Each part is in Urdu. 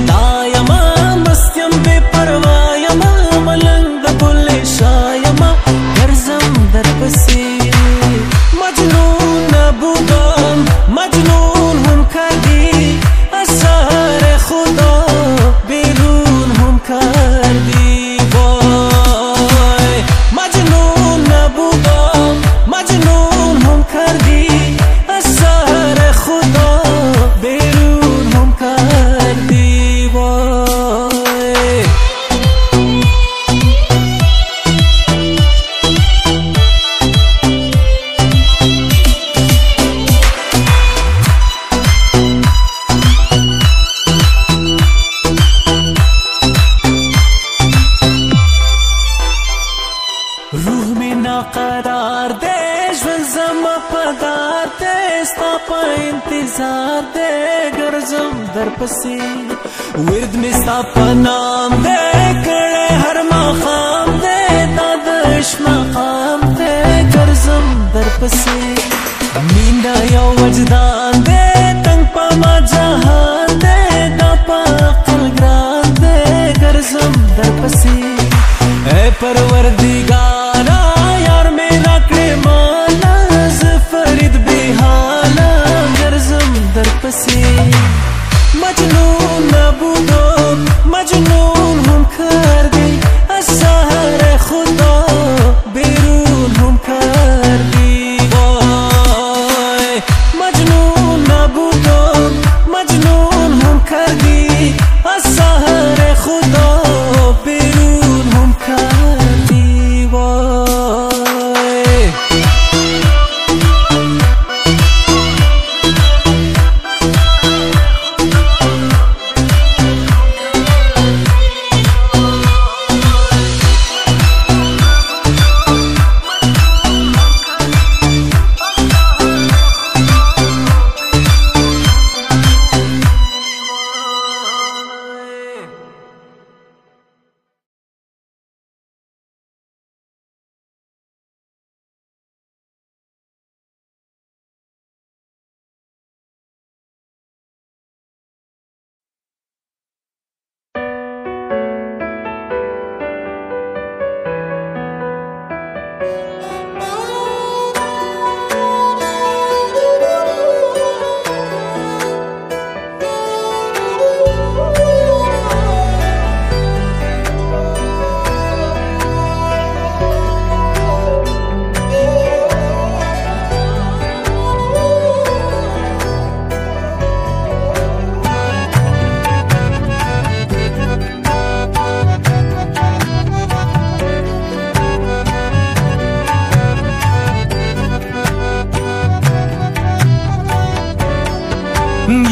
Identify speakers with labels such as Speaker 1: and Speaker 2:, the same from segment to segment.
Speaker 1: 大 انتظار دے ګرځم در پسې ورد می ستا په نام دے کړه هر مقام دے دا د عشق مقام دے ګرځم در پسې مینا یو وجدان دے تنگ په ما جهان دے دا په عقل ګران دے ګرځم در پسې اے پروردگارا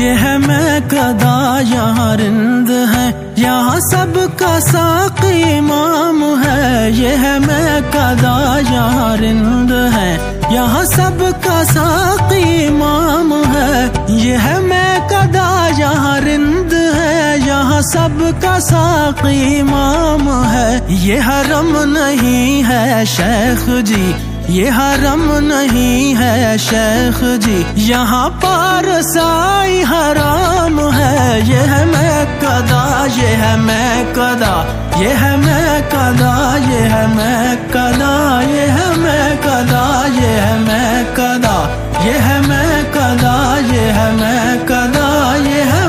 Speaker 2: یہ ہے میں کدا یہاں رند ہے۔ یہاں سب کا ساقی امام ہے۔ یہ ہے میں کدا یہاں رند ہے۔ یہاں سب کا ساقی امام ہے۔ یہ ہے میں کدا یہاں رند ہے۔ یہاں سب کا ساقی امام ہے۔ یہ حرم نہیں ہے شیخ جی۔ یہ حرم نہیں ہے شیخ جی یہاں پر سائی حرام ہے۔ یہ ہے میں کدا یہ ہے میں کدا یہ ہے میں کدا یہ ہے میں کدا یہ ہے میں کدا یہ ہے میں کدا یہ ہے میں کدا یہ ہے میں کدا یہ ہے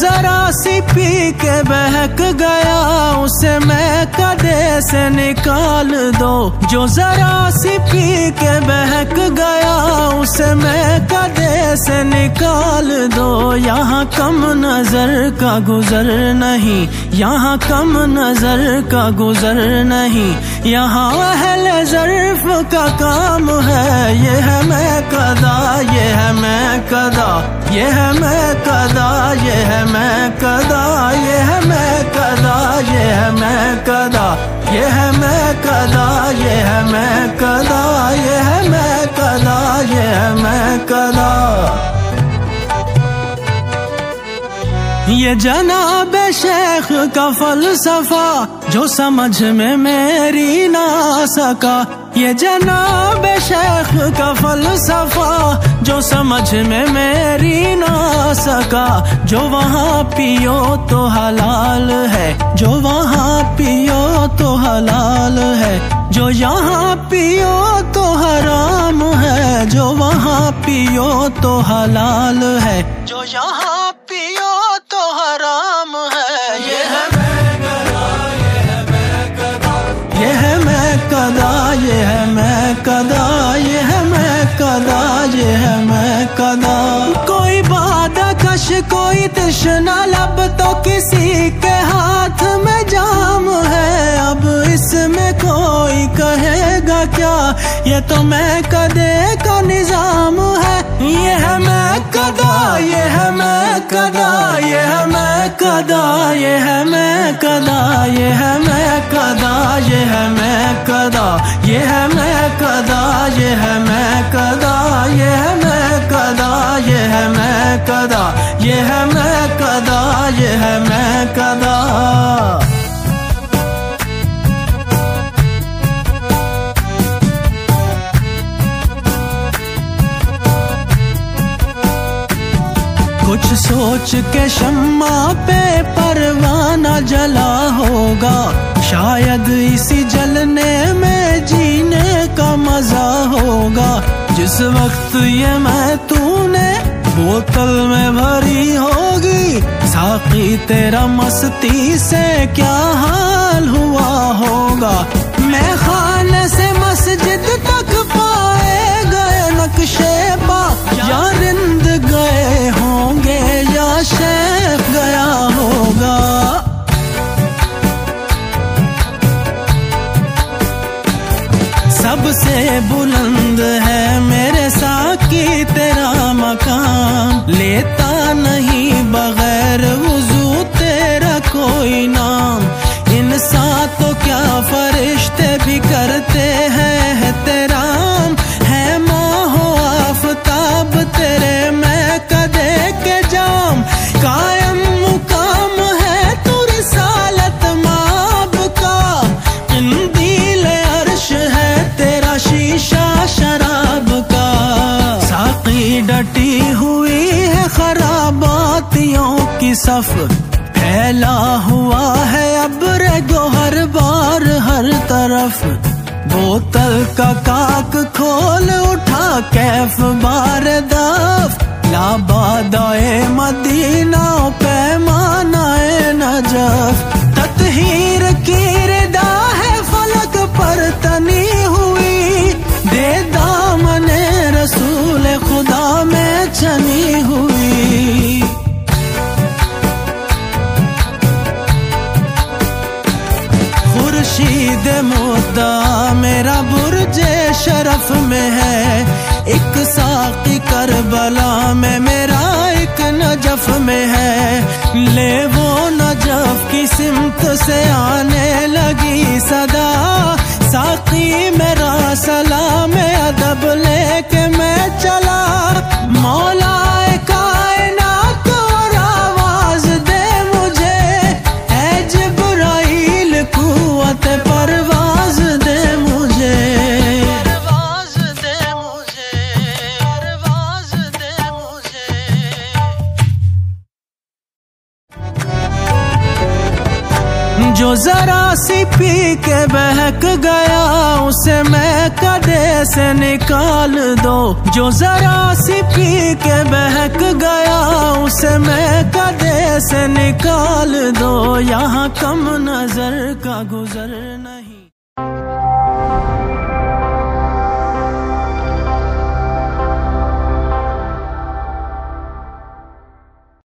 Speaker 2: ذرا سی پی کے بہک گیا، اسے میں کدے سے نکال دو۔ جو ذرا سی پی کے بہک گیا، اسے میں کدے سے نکال دو۔ یہاں کم نظر کا گزر نہیں، یہاں کم نظر کا گزر نہیں۔ یہاں اہل ظرف کا کام ہے، یہ ہے میں کدا ہے میں کدا یہ ہے میں کدا یہ ہے میں کدا یہ ہے میں کدا یہ ہے میں کدا یہ ہے میں کدا یہ ہے میں کدا یہ ہے میں کدا یہ ہے میں کدا یہ جناب شیخ کا فلسفہ، جو سمجھ میں میری نہ سکا یہ جناب شیخ کا فلسفہ جو سمجھ میں میری نہ سکا، جو وہاں پیو تو حلال ہے، جو وہاں پیو تو حلال ہے، جو یہاں پیو تو حرام ہے، جو وہاں پیو تو حلال ہے، جو یہاں کاش کوئی تشنا لب تو کسی کے ہاتھ میں جام ہے۔ اب اس میں کوئی کہے گا کیا؟ یہ تو میں کدے کا نظام کدا یہ ہے میں کدا یہ ہے میں کدا یہ ہے میں کدا یہ ہے میں کدا یہ ہے میں کدا یہ ہے میں کدا یہ ہے میں کدا یہ ہے میں کدا یہ ہے میں کدا یہ ہے میں کدا سوچ کے شمع پہ پروانہ جلا ہوگا۔ شاید اسی جلنے میں جینے کا مزہ ہوگا۔ جس وقت یہ میں تو نے بوتل میں بھری ہوگی، ساقی تیرا مستی سے کیا حال ہوا ہوگا۔ میں خانے سے مسجد que کا کاک کھول اٹھا کیف بار دف مدینہ پہ۔ لے نجف کی سمت سے آنے لگی صدا۔ ساقی میرا سلام ادب لے کے میں چلا۔ مولا تھک گیا، اسے میں کدے سے نکال دو۔ جو ذرا سی پی کے بہک گیا، اسے میں کدے سے نکال دو۔ یہاں کم نظر کا گزرنا